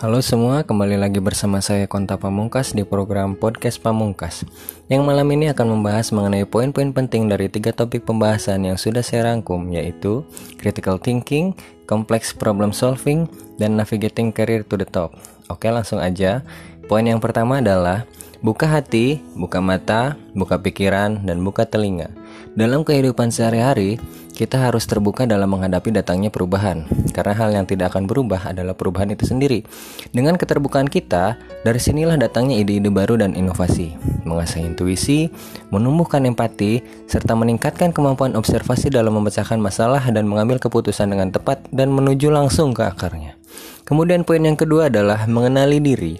Halo semua, kembali lagi bersama saya Konta Pamungkas di program Podcast Pamungkas. Yang malam ini akan membahas mengenai poin-poin penting dari tiga topik pembahasan yang sudah saya rangkum Yaitu Critical Thinking, Complex Problem Solving, dan Navigating Career to the Top. Oke langsung aja. Poin yang pertama adalah Buka hati, buka mata, buka pikiran, dan buka telinga. Dalam kehidupan sehari-hari, kita harus terbuka dalam menghadapi datangnya perubahan, karena hal yang tidak akan berubah adalah perubahan itu sendiri. Dengan keterbukaan kita, dari sinilah datangnya ide-ide baru dan inovasi, mengasah intuisi, menumbuhkan empati, serta meningkatkan kemampuan observasi dalam memecahkan masalah dan mengambil keputusan dengan tepat dan menuju langsung ke akarnya. Kemudian poin yang kedua adalah mengenali diri.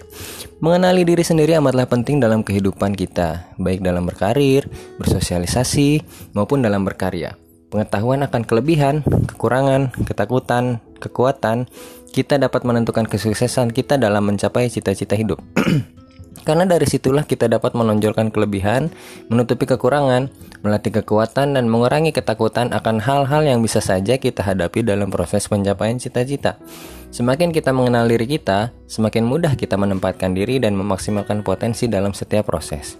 Mengenali diri sendiri amatlah penting dalam kehidupan kita, baik dalam berkarir, bersosialisasi, maupun dalam berkarya. Pengetahuan akan kelebihan, kekurangan, ketakutan, kekuatan, kita dapat menentukan kesuksesan kita dalam mencapai cita-cita hidup. Karena dari situlah kita dapat menonjolkan kelebihan, menutupi kekurangan, melatih kekuatan, dan mengurangi ketakutan akan hal-hal yang bisa saja kita hadapi dalam proses pencapaian cita-cita. Semakin kita mengenal diri kita, semakin mudah kita menempatkan diri dan memaksimalkan potensi dalam setiap proses.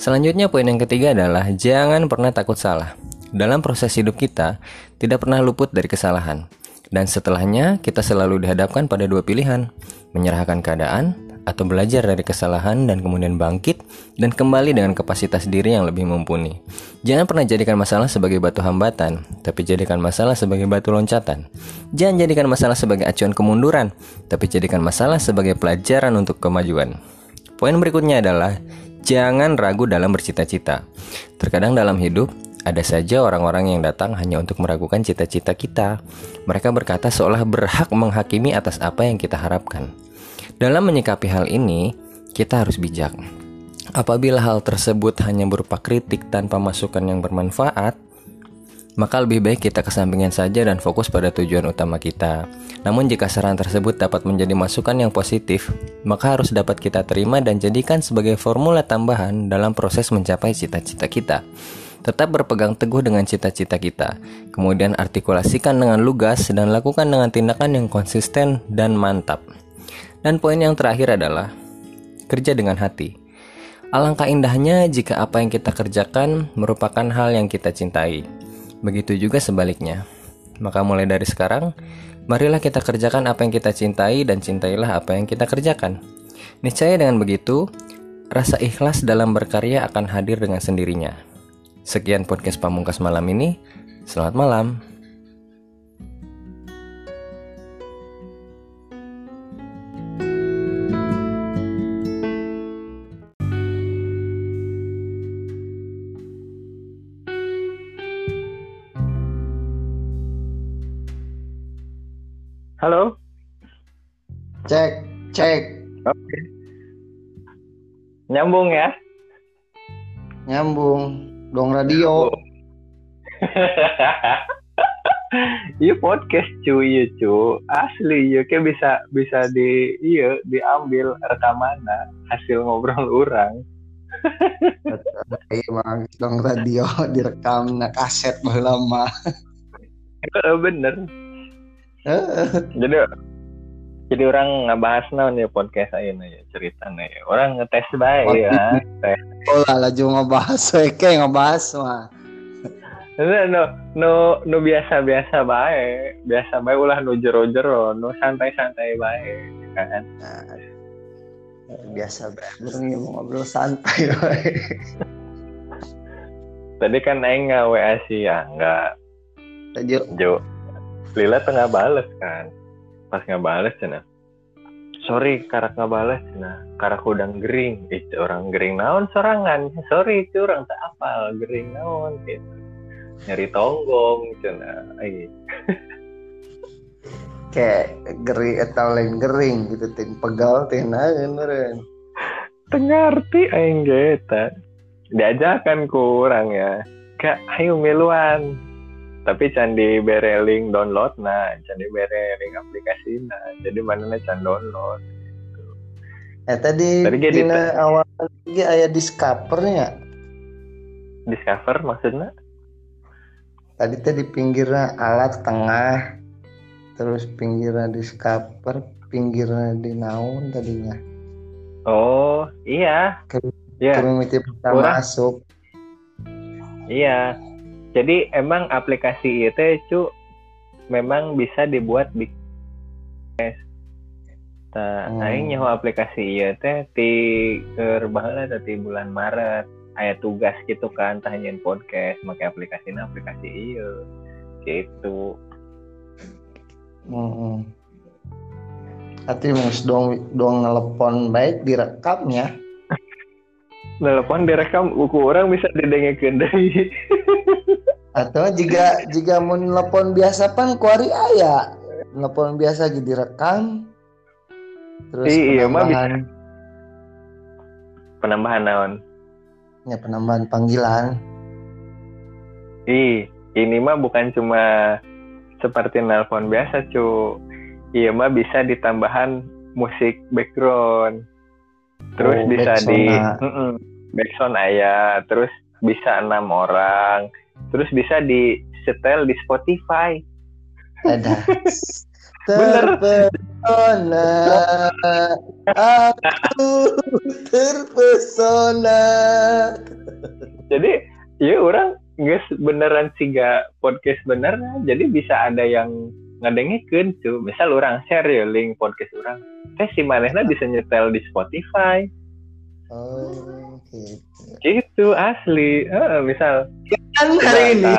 Selanjutnya, poin yang ketiga adalah jangan pernah takut salah. Dalam proses hidup kita, tidak pernah luput dari kesalahan. Dan setelahnya, kita selalu dihadapkan pada dua pilihan: menyerahkan keadaan atau belajar dari kesalahan dan kemudian bangkit dan kembali dengan kapasitas diri yang lebih mumpuni. Jangan pernah jadikan masalah sebagai batu hambatan, tapi jadikan masalah sebagai batu loncatan. Jangan jadikan masalah sebagai acuan kemunduran, tapi jadikan masalah sebagai pelajaran untuk kemajuan. Poin berikutnya adalah jangan ragu dalam bercita-cita. Terkadang dalam hidup ada saja orang-orang yang datang hanya untuk meragukan cita-cita kita. Mereka berkata seolah berhak menghakimi atas apa yang kita harapkan. Dalam menyikapi hal ini, kita harus bijak. Apabila hal tersebut hanya berupa kritik tanpa masukan yang bermanfaat, maka lebih baik kita kesampingkan saja dan fokus pada tujuan utama kita. Namun jika saran tersebut dapat menjadi masukan yang positif, maka harus dapat kita terima dan jadikan sebagai formula tambahan dalam proses mencapai cita-cita kita. Tetap berpegang teguh dengan cita-cita kita, kemudian artikulasikan dengan lugas dan lakukan dengan tindakan yang konsisten dan mantap. Dan poin yang terakhir adalah kerja dengan hati. Alangkah indahnya jika apa yang kita kerjakan merupakan hal yang kita cintai. Begitu juga sebaliknya. Maka mulai dari sekarang, marilah kita kerjakan apa yang kita cintai dan cintailah apa yang kita kerjakan. Niscaya dengan begitu, rasa ikhlas dalam berkarya akan hadir dengan sendirinya. Sekian podcast Pamungkas malam ini. Selamat malam. Halo? Cek, cek. Oke. Nyambung ya? Nyambung. Dong radio. Iya podcast cuy, iya cu. Asli iya kayak bisa bisa di iya diambil rekaman hasil ngobrol orang. Iya bang, dong radio direkam na kaset lama. Bener jadi jadi orang ngebahas naon ya podcast aja nih ya cerita nih orang ngetes baik ya oh lah juga ngebahas oke ngebahas mah. No no no biasa biasa baik biasa baik ulah no jero jero no santai santai baik kan? Nah, biasa baik mau ngobrol santai baik tadi kan aing nggak wa sih ya nggak. Jo Lila tengah bales kan pas nggak bales cina. Sorry karak nggak bales cina. Karak udang gering. Itu orang gering naon sorangan. Sorry itu orang tak apal. Gering naon gitu. Nyari tonggong cina. Kayak gering atau lain gering gitu. Tim pegal tim naon meren tengarti aing geta diajakan kurang ya. Kak ayo meluan tapi candi bereling download nah candi bereling aplikasi nah jadi mana nih can download? Eh tadi, tadi di awal lagi ayah discovernya discover maksudnya? Tadi tadi pinggirnya alat tengah terus pinggirnya discover pinggirnya di naun tadinya. Oh iya. Ke yeah. pertama masuk. Iya jadi emang aplikasi itu cu memang bisa dibuat di Nah, hmm. aing aplikasi iya teh ti keur baheula teh bulan Maret aya tugas gitu kan tanyain podcast make aplikasi aplikasi iya gitu hmm. Tapi mus dong dong ngelepon baik direkamnya. Telepon direkam uku orang bisa didengekeun deui. Atau jika jika mau nelpon biasa pan kuari aya. Nelpon biasa gitu direkam. Terus iya, penambahan. Bisa. Penambahan naon? Ya penambahan panggilan. Ih, ini mah bukan cuma seperti nelpon biasa, cu. Iya mah bisa ditambahan musik background terus oh, bisa di backsound ayah terus bisa enam orang terus bisa di setel di Spotify. Ada. Terpesona. Aku terpesona. Jadi ya orang guys beneran sih gak podcast bener. Jadi bisa ada yang ngedengerin tuh misal orang share ya link podcast orang. Teh si manehna bisa nyetel di Spotify. Oh gitu. Gitu asli. Uh, misal kan hari ini.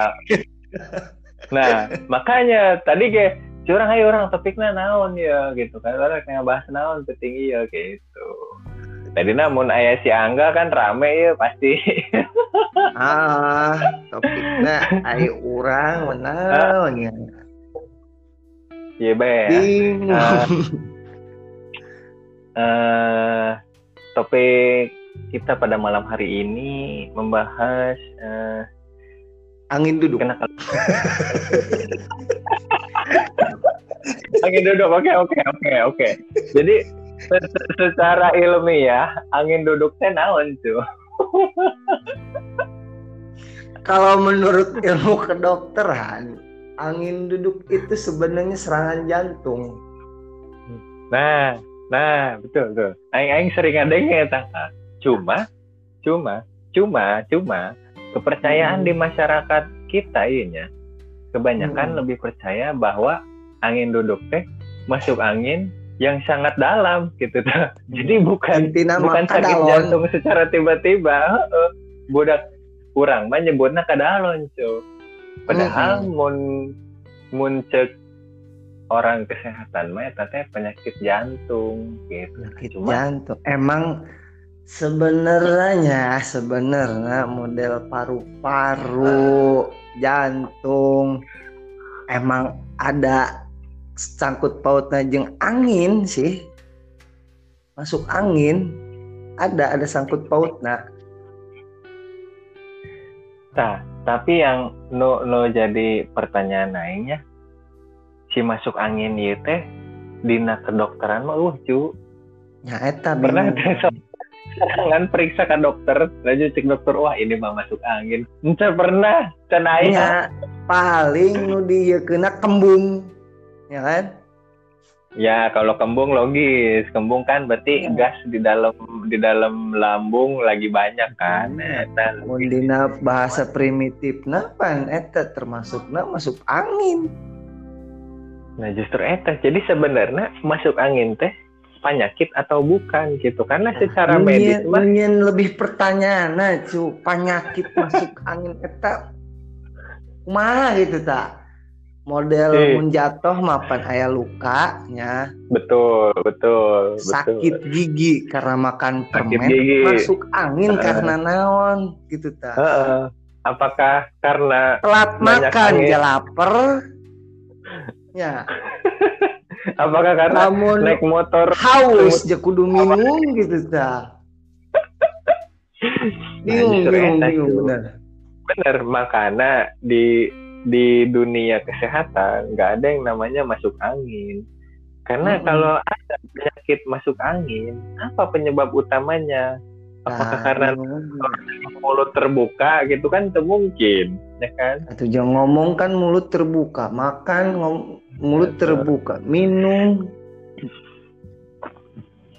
nah. Makanya tadi kayak curang ayo orang topiknya naon ya? Gitu kan. Orang kayak bahas naon petinggi ya gitu. Tadi namun ayah si Angga kan rame ya pasti. Ah topiknya ayo orang mana ya. Iya, Be. Bingung. Uh, uh, topik kita pada malam hari ini membahas uh, angin duduk. Kena angin duduk. Oke, oke, oke, oke. Jadi secara ilmiah angin duduk teh naon tuh? Kalau menurut ilmu kedokteran, angin duduk itu sebenarnya serangan jantung. Nah, nah betul betul. Aing aing sering ngadengnya tang. Cuma, cuma, cuma, cuma kepercayaan hmm. di masyarakat kita ini kebanyakan hmm. lebih percaya bahwa angin duduk teh masuk angin yang sangat dalam gitu tuh. Hmm. Jadi bukan Intina bukan sakit kadalon. jantung secara tiba-tiba. budak kurang mah nyebutnya kadalon, cuy padahal hmm. mun mun cek orang kesehatan mah teh penyakit jantung gitu penyakit Cuma, jantung emang sebenarnya sebenarnya model paru-paru jantung emang ada sangkut pautnya jeng angin sih. Masuk angin ada ada sangkut pautnya. Nah tapi yang no no jadi pertanyaan lainnya si masuk angin itu teh dina kedokteran mah uh cu. Ya eta pernah serangan periksa ke dokter. Aja cek dokter. Wah ini mah masuk angin. Ente pernah cenai ya, paling nu dia kena kembung ya kan? Ya kalau kembung logis, kembung kan berarti ya. gas di dalam di dalam lambung lagi banyak kan. Ya. Eta Mundina bahasa primitif napan? Eta termasuk na masuk angin. Nah justru eta. Jadi sebenarnya masuk angin teh penyakit atau bukan gitu karena nah, secara medis mah lebih pertanyaan nah cu penyakit masuk angin eta mah gitu tak model e. menjatuh mapan ayah lukanya betul betul sakit betul. gigi karena makan permen gigi. masuk angin uh. karena naon gitu ta uh, apakah karena telat makan ya lapar ya apakah karena Namun naik motor haus je kudu minum gitu ta bingung bingung bingung bener bener makanya di di dunia kesehatan nggak ada yang namanya masuk angin. Karena hmm. kalau ada penyakit masuk angin apa penyebab utamanya? Apakah nah, karena mulut terbuka gitu kan itu mungkin ya kan? Atau jangan ngomong kan mulut terbuka. Makan ngom mulut terbuka minum.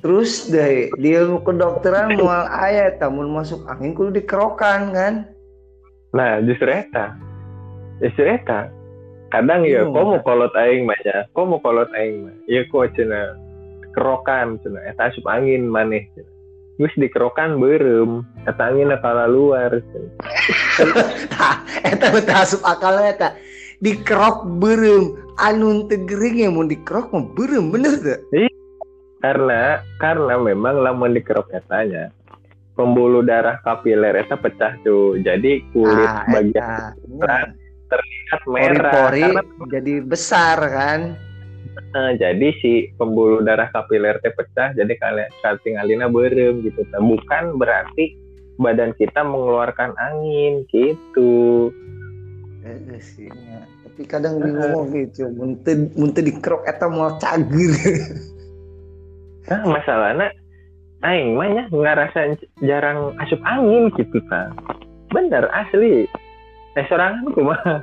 Terus deh di ilmu kedokteran mual ayat tamun masuk angin kudu dikerokan kan? Nah justru eta. Justru eta. Kadang ya kok mau kolot aing mah ya? Kok mau kolot aing mah ya kok cina kerokan cina eta asup angin maneh cina Gus dikerokan berem. Eta angin kala luar eta betul asup akalnya eta. Dikerok berem anu tegering yang mau dikerok mau berem bener tuh iya. Karena karena memang lamun dikerok katanya pembuluh darah kapiler itu pecah tuh jadi kulit ah, bagian ya. terlihat merah. Pori -pori karena jadi besar kan? Nah, jadi si pembuluh darah kapiler teh pecah jadi kalian tinggalina berem gitu. Nah, bukan berarti badan kita mengeluarkan angin gitu. Eh, sih ya. Tapi kadang bingung gitu muntah muntah dikerok eta mau cager nah masalahnya aing mah ya ngerasa jarang asup angin gitu kan bener asli. Eh sorangan mah.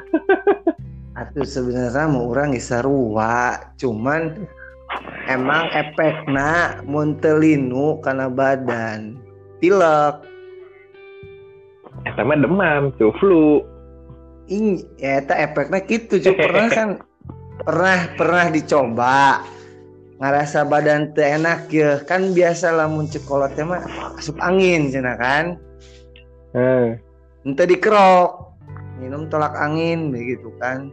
Atuh sebenarnya mau orang isarua cuman emang efeknya muntelinu karena badan. Pilek. Sama demam tuh flu ini ya efeknya gitu. Cuy pernah kan? Pernah pernah dicoba. Ngerasa badan teh enak ya. Kan biasa lah muncul kolotnya mah asup angin cina kan? Hmm. ente dikerok minum tolak angin begitu kan?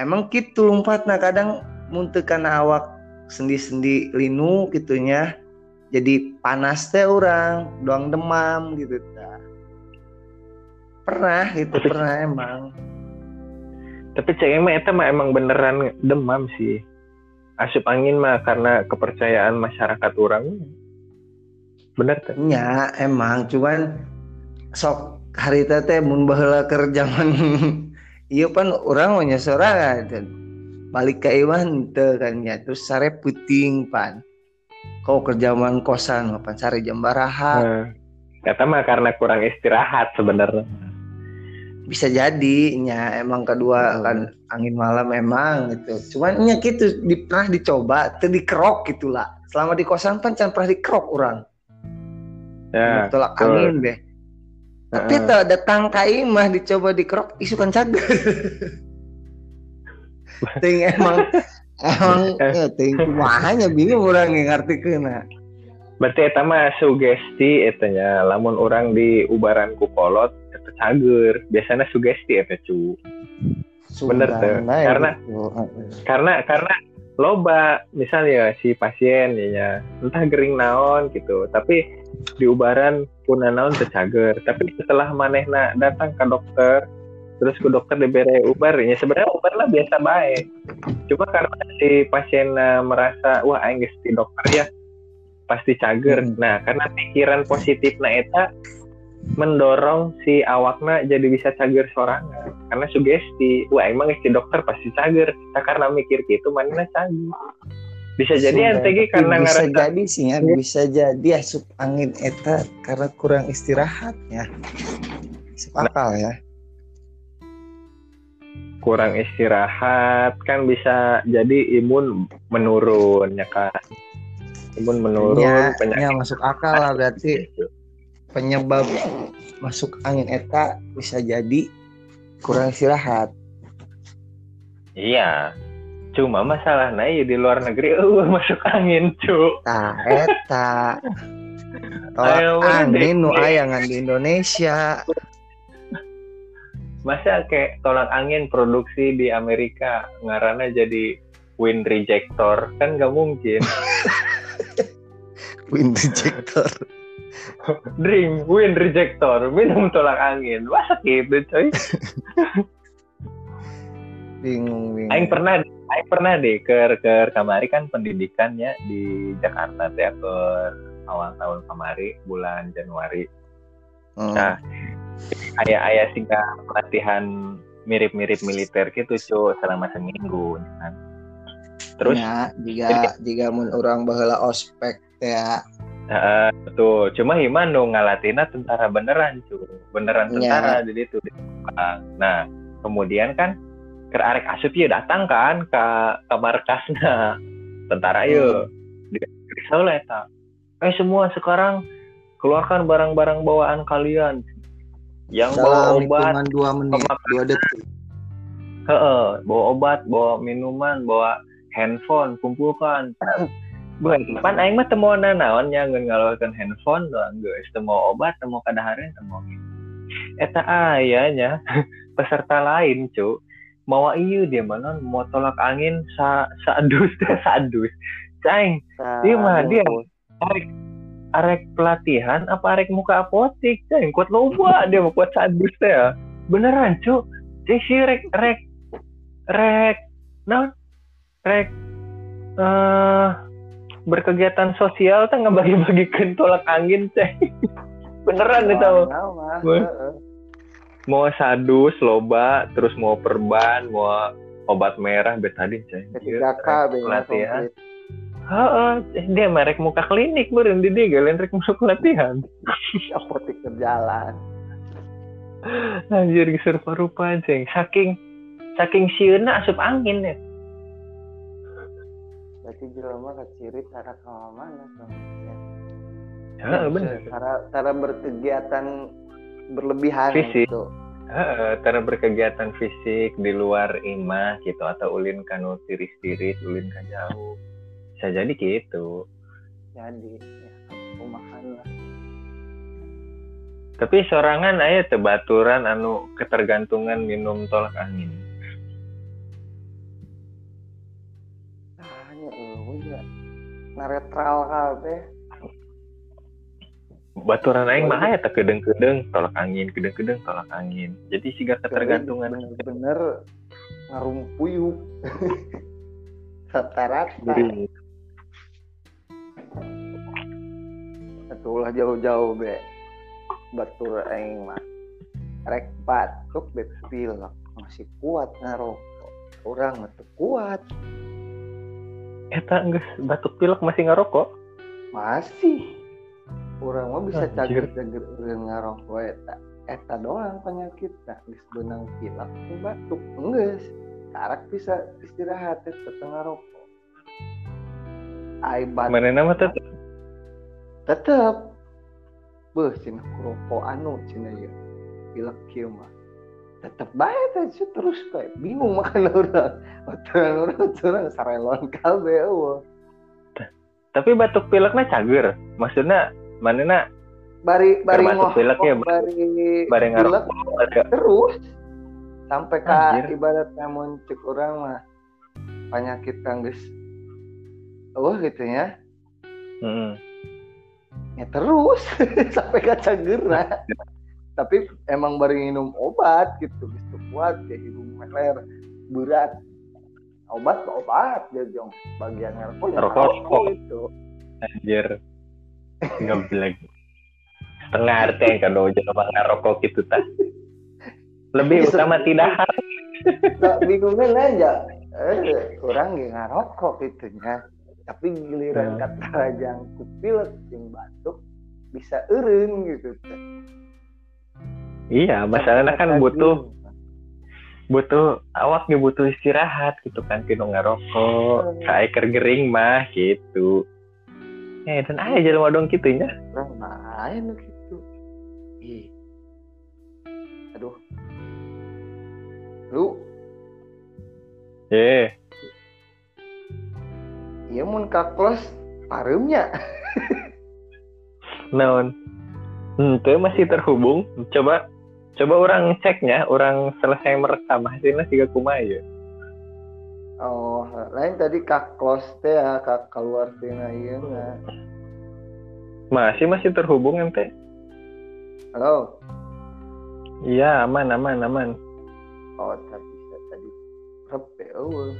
Emang gitu lompat nah kadang muntah karena awak sendi-sendi linu gitunya jadi panas teh orang doang demam gitu ta. Pernah gitu pernah emang. Tapi cek emang itu mah emang beneran demam sih. Asup angin mah karena kepercayaan masyarakat orang bener kan? Ya emang. Cuman sok hari tete mun baheula keur zaman iya pan orang mah sorangan dan balik ke Iwan teu kan ya terus sare puting pan. Kau kerjaman kosan pan sare jam baraha. Hmm. kata mah karena kurang istirahat sebenarnya bisa jadi nya emang kedua hmm. kan angin malam emang gitu. Cuman nya gitu di, pernah dicoba tadi kerok gitulah selama di kosan pan can pernah dikerok orang. Ya tolak betul. angin deh tapi uh. tak datang kai mah dicoba dikerok isukan cager ting emang emang ya ting kumahanya bingung orang yang ngerti kena berarti eta mah sugesti etanya lamun orang di ubaran ku kolot cager biasanya sugesti ya cu bener tuh. karena karena karena loba misalnya si pasien ya entah gering naon gitu. Tapi di ubaran pun naon tercager tapi setelah manehna datang ke dokter terus ke dokter diberi ubar ya sebenarnya ubar lah biasa baik cuma karena si pasien merasa wah aing di dokter ya pasti cager. Hmm. nah karena pikiran positif nah eta mendorong si awakna jadi bisa cager sorangan. Karena sugesti wah emang si dokter pasti cager. Nah, karena mikir gitu mana cager. Bisa jadi NTG karena bisa ngerasa, jadi sih ya. Bisa jadi asup angin eta karena kurang istirahat ya. Akal ya. Kurang istirahat kan bisa jadi imun menurun ya kan imun menurun ya, penyakit. ya, masuk akal lah berarti. Gitu penyebab masuk angin eta bisa jadi kurang istirahat. Iya. Cuma masalah ya di luar negeri uh, masuk angin, cu. Nah, eta. Tolak angin nu ayangan di Indonesia. Masa kayak tolak angin produksi di Amerika ngarana jadi wind rejector kan gak mungkin. wind rejector drink win rejector minum tolak angin. Wah gitu coy. Bingung bingung. Aing pernah Aing pernah deh ke ke kamari kan pendidikannya di Jakarta teh ke awal tahun kamari bulan Januari. Hmm. nah ayah ayah singkat pelatihan mirip-mirip militer gitu cuy selama seminggu kan. Terus ya, jika jika mun orang bahula ospek ya Uh, betul. Cuma Himan dong ngalatina tentara beneran, cu. Beneran iya. tentara yeah. jadi itu. Nah, kemudian kan ke arek asup ya datang kan ke ke markasnya tentara hmm. yuk di soalnya eta eh semua sekarang keluarkan barang-barang bawaan kalian yang bawa obat dua menit dua detik Heeh, bawa obat bawa minuman bawa handphone kumpulkan Bukan, pan aing mah temu naonnya nggak ngalorkan handphone doang guys temu obat temu kadahareun temu eta ayahnya peserta lain cu mau iya dia mana mau tolak angin sa sadus teh sadus. Ceng iya mah dia arek arek pelatihan apa arek muka apotik? Ceng kuat loba dia mau kuat sadus teh ya. Beneran cu ceng si rek rek rek non rek eh uh, berkegiatan sosial tuh ngebagi-bagi tolak angin ceh beneran nih tau mau sadus loba terus mau perban mau obat merah bet tadi ceh latihan. Heeh, dia merek muka klinik meureun di dia galen rek masuk latihan. Apotek berjalan. Anjir geser parupan ceng. Saking saking sieuna asup angin ya berarti jelema kecirit cara ke mana ya, ya benar cara cara berkegiatan berlebihan fisik. gitu. Uh, cara berkegiatan fisik di luar imah gitu atau ulin kanu tiris-tiris ulin kan jauh. Bisa jadi gitu. Jadi ya aku makan lah. Tapi sorangan aja tebaturan anu ketergantungan minum tolak angin netral kabeh baturan aing mah ya tak kedeng-kedeng tolak angin kedeng-kedeng tolak angin. Jadi sih gak ketergantungan. Bener-bener ngarumpuyuk rata-rata. Jauh-jauh be. Batur aing mah. Rek batuk bepil masih kuat ngarokok orang mah kuat Eta enggak batuk pilek masih ngerokok? Masih. Orang mah bisa cager-cager ngerokok eta. Eta doang penyakit nah, geus benang pilek batuk enggak. Karak bisa istirahat tetep ngerokok. Ai batuk. Mana nama tetep? Tetep. Beuh cenah rokok anu cenah ya. Pilek kieu mah tetap baik aja terus kayak bingung makan orang. Orang orang orang sarelon kalbe tapi batuk pileknya cager. Maksudnya mana nak bari bari batuk pilek ya bari bari ngarok terus. Sampai ke ibaratnya muncul orang mah penyakit kanggus oh gitu ya. Hmm. ya terus sampai ke cager nah tapi emang baru minum obat gitu gitu kuat kayak hidung meler berat. Obat obat ya jong bagian ngerokok ya rokok itu. Anjir. Ngeblek. Setengah arti yang dojo sama ngerokok gitu ta lebih utama tidak. Harus bingungnya aja. Eh, orang gak ngerokok gitunya tapi giliran hmm. kata jangkuk pilek yang batuk bisa eren gitu Iya, masalahnya kan butuh butuh awak nih butuh istirahat gitu kan kino ngerokok kayak kergering mah gitu. Eh dan aja jalan dong gitu ya main gitu. Ih. Aduh. Lu? Eh. Iya mun kaklos parumnya naon? Hmm, masih terhubung. Coba coba orang ceknya orang selesai merekam hasilnya tiga kuma ya. Oh lain tadi kak close teh ya kak keluar tina iya masih masih terhubung ente? Halo? Iya aman aman aman. Oh tadi tadi. Repe oh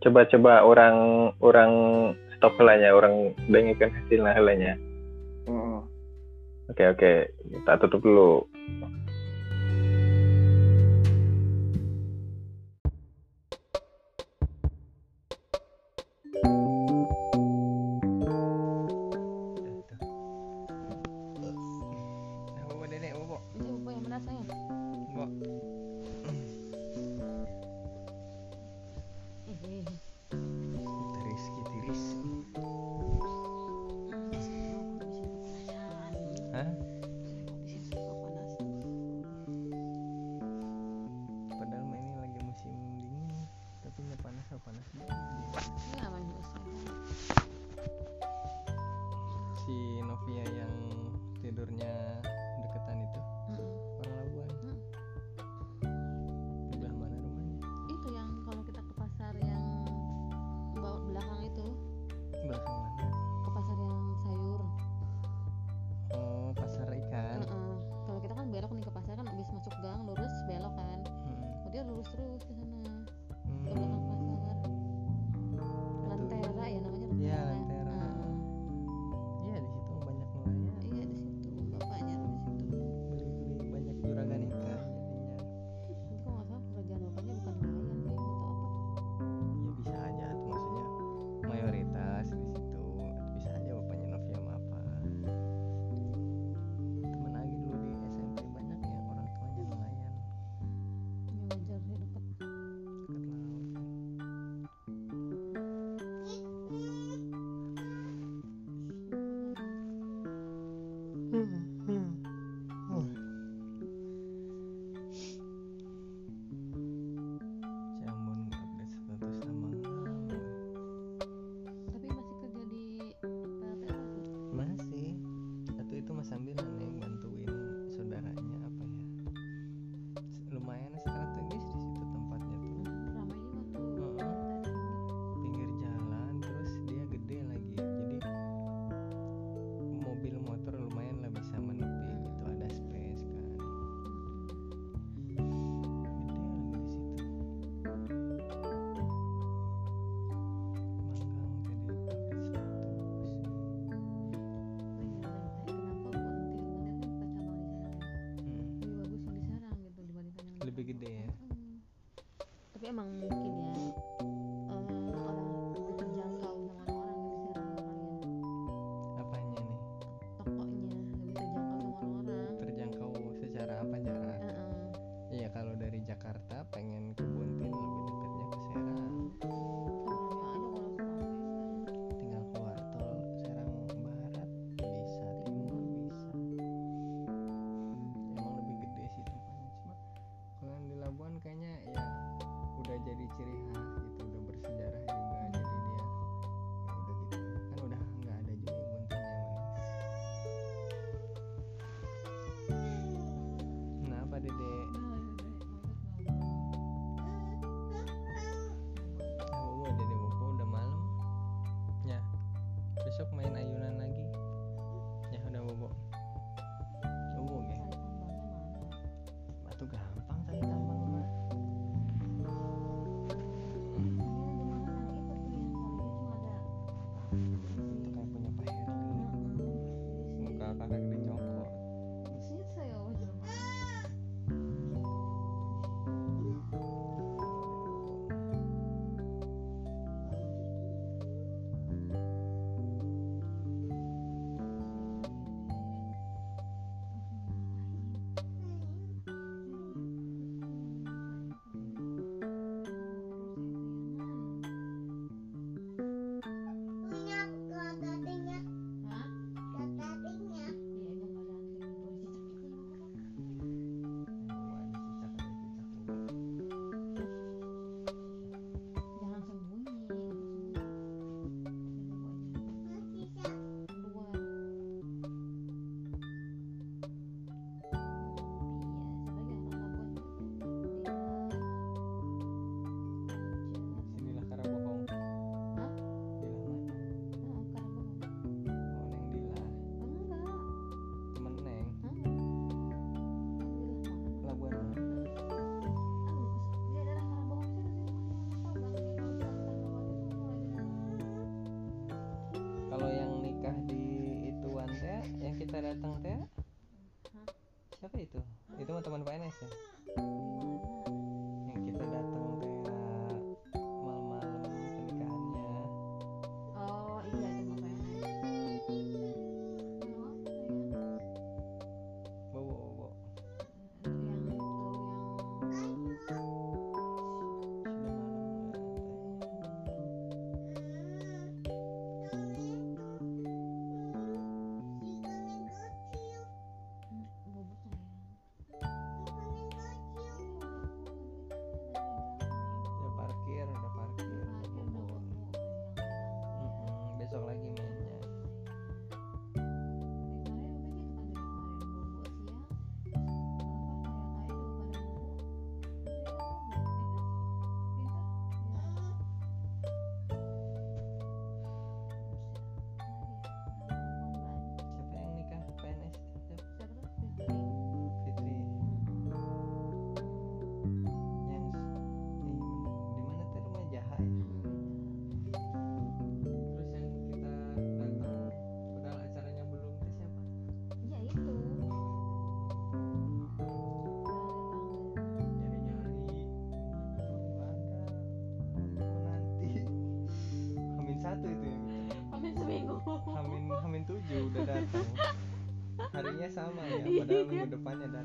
coba coba orang orang stop helanya orang dengarkan hasilnya helanya. Oke oke, kita tutup dulu. Emang gitu Iya. minggu depannya dan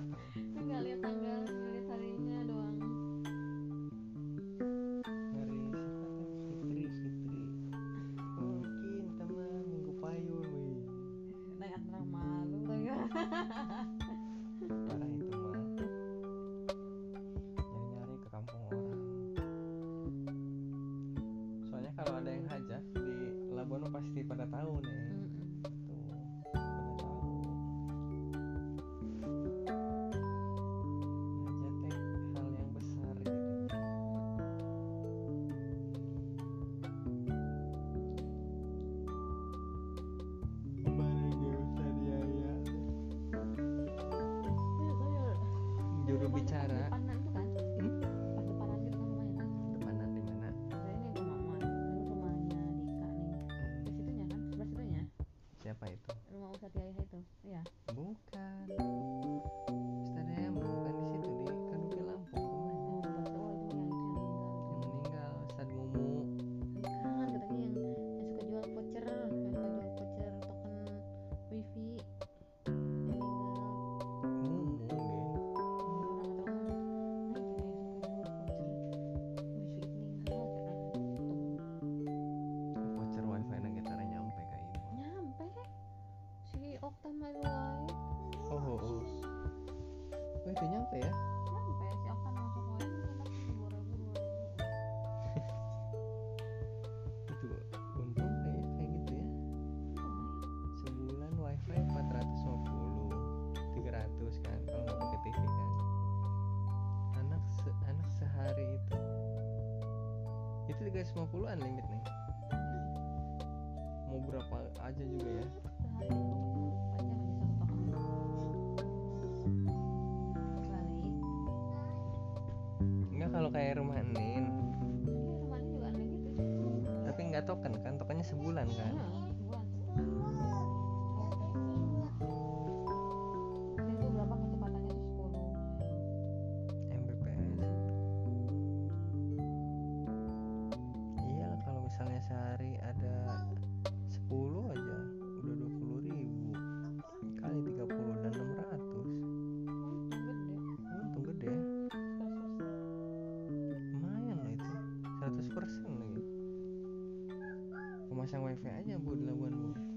berapa ya berapa ya si Oktan langsung koin dua ribu dua ribu itu untung kayak kayak gitu ya. Sebulan wifi 450 300 kan kalau nggak pakai TV kan. Anak se anak sehari itu. Itu 350 limit nih. Mau berapa aja juga ya. sebulan kan hmm. pasang wifi aja bu lawanmu Bu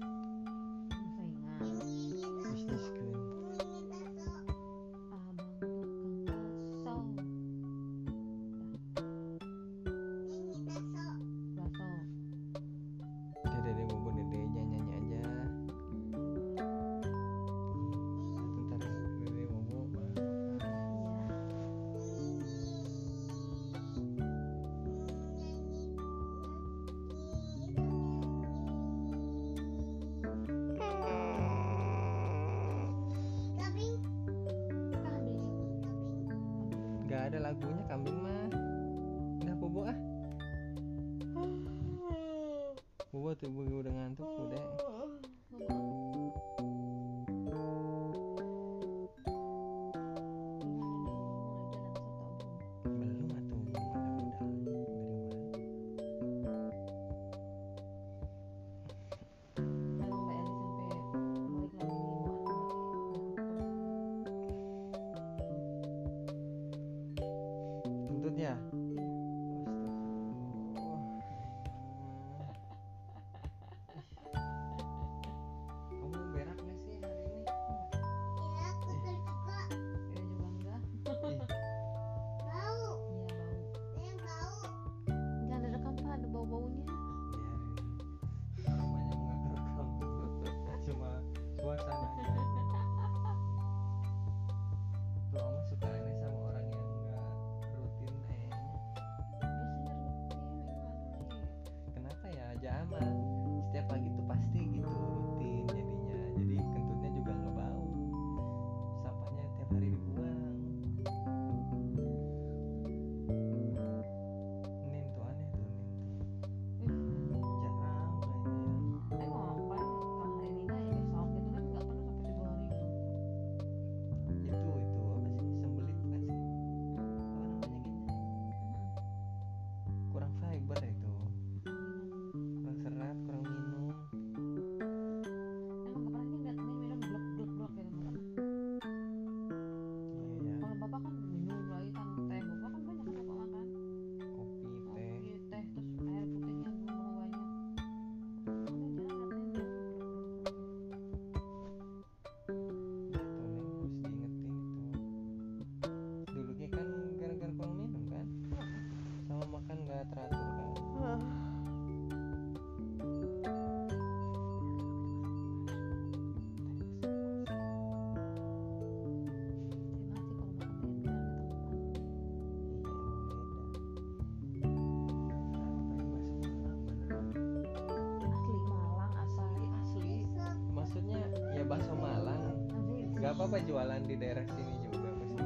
apa jualan di daerah sini juga masih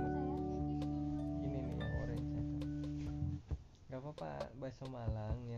ini nih yang orange. Nggak apa-apa bakso Malang ya.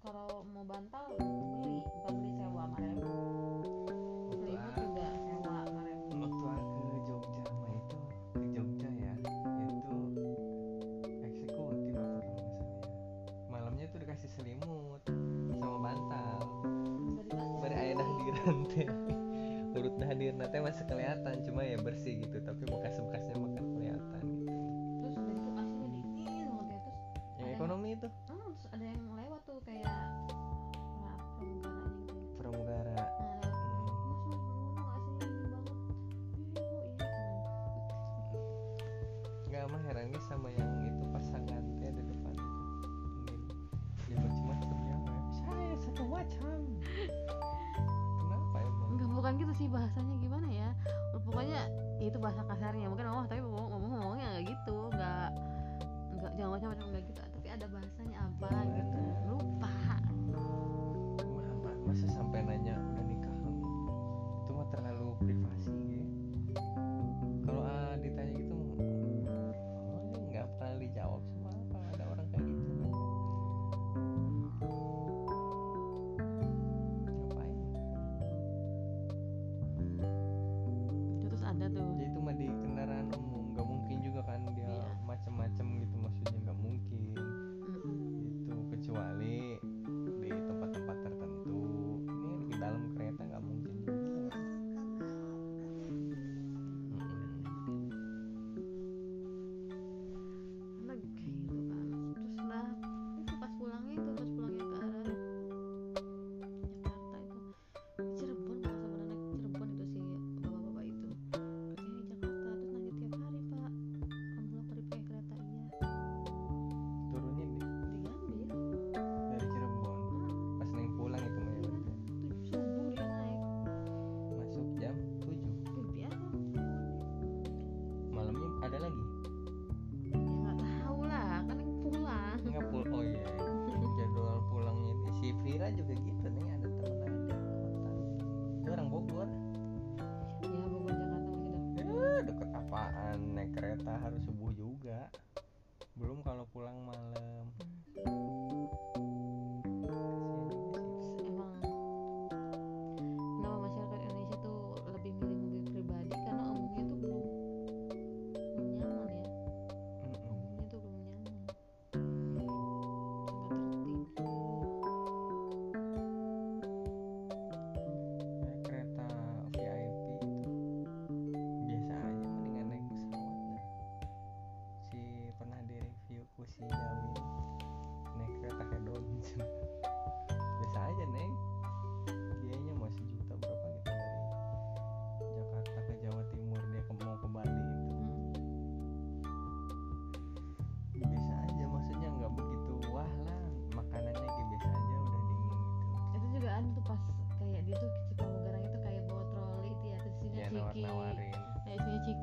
kalau mau bantal beli bukan beli sewa sama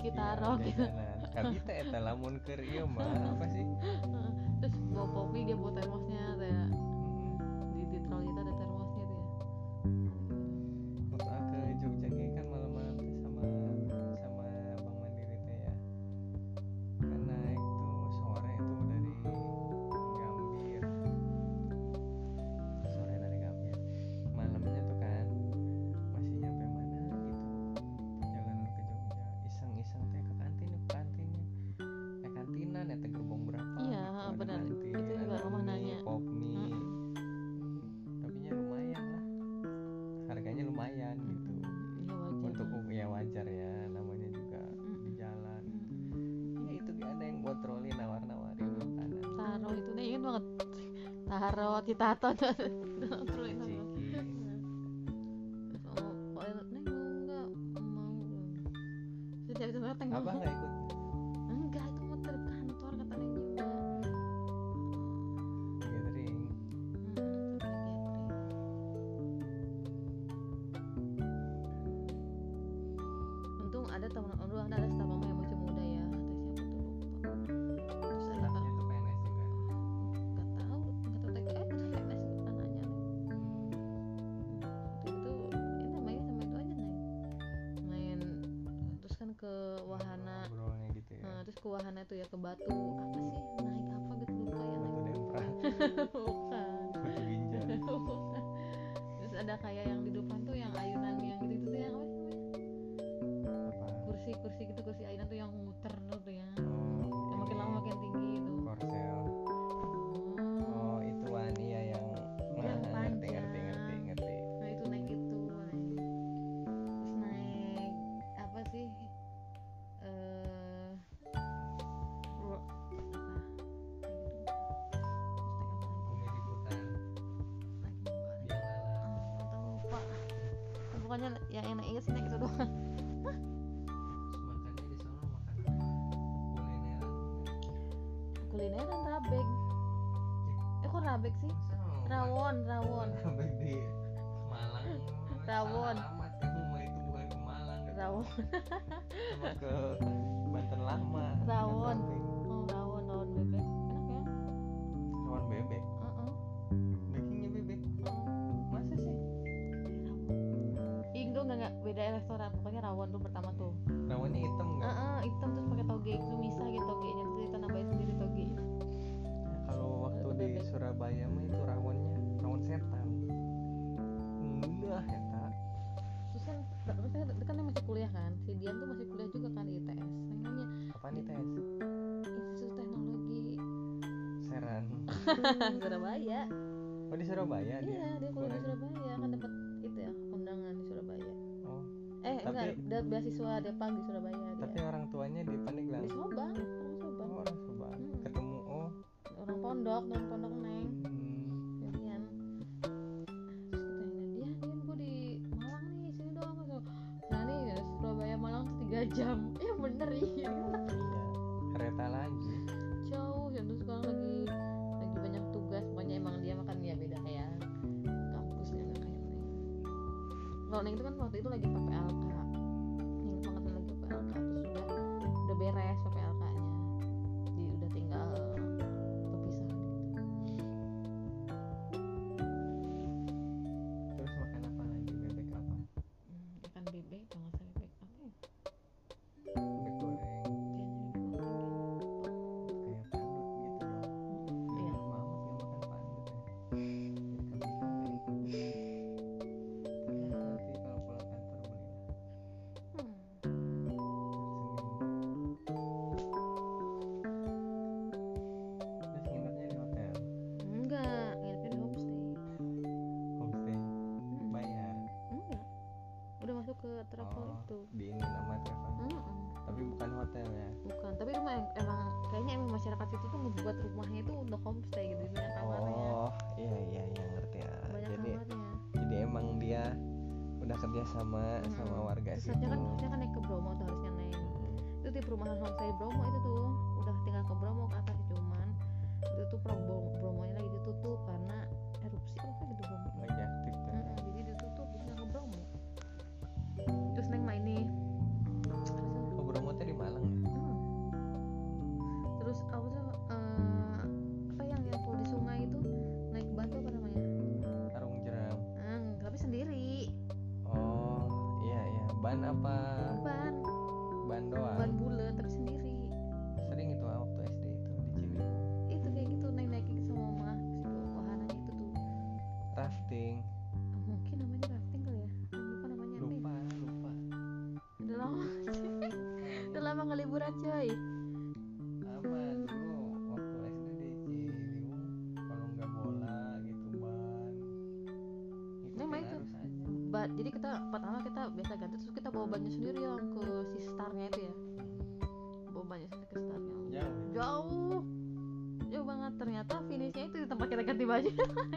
Iya, taruh gitu. tapi kita eta lamun keur ieu mah apa sih? Terus bawa kopi dia buat Taro, mm. titato. batu apa sih? Naik apa gitu lupa ya naik batu yang enak ya sih naik itu doang. Makannya di sana makanan kulineran. Kulineran rabek eh kok rabek sih? Rawon rawon. Rabek di Malang. Rawon. Rawon. Ke Banten Lama. Rawon. Oh, rawon. kayak restoran pokoknya rawon tuh pertama tuh. Rawonnya hitam nggak? Uh -uh, hitam terus pakai toge itu misah gitu togenya terus kita nambahin sendiri toge. Kalau waktu di Surabaya mah itu rawonnya rawon setan. Mudah ya tak terus kan terus kan, kan masih kuliah kan? Si Dian tuh masih kuliah juga kan ITS namanya apa ITS Institut Teknologi. Seran. Surabaya. Oh di Surabaya iya. dia dapat beasiswa Depak di Surabaya tapi dia. orang tuanya di Pandeglang? Di Subang orang Subang. Oh, orang Subang. Hmm. ketemu oh. Orang pondok non pondok sama hmm. sama warga Terus kan situ. kan harusnya kan naik ke Bromo tuh harusnya naik. Hmm. Itu di perumahan homestay Bromo itu tuh udah tinggal ke Bromo ke atas cuman itu tuh Prabowo ban apa? Ban. Ban doang. Ban bulat tersendiri. banyak sendiri yang ke si starnya itu ya? Bebannya sendiri ke starnya. Jauh. Jauh. Jauh banget. Ternyata finishnya itu di tempat kita ganti baju.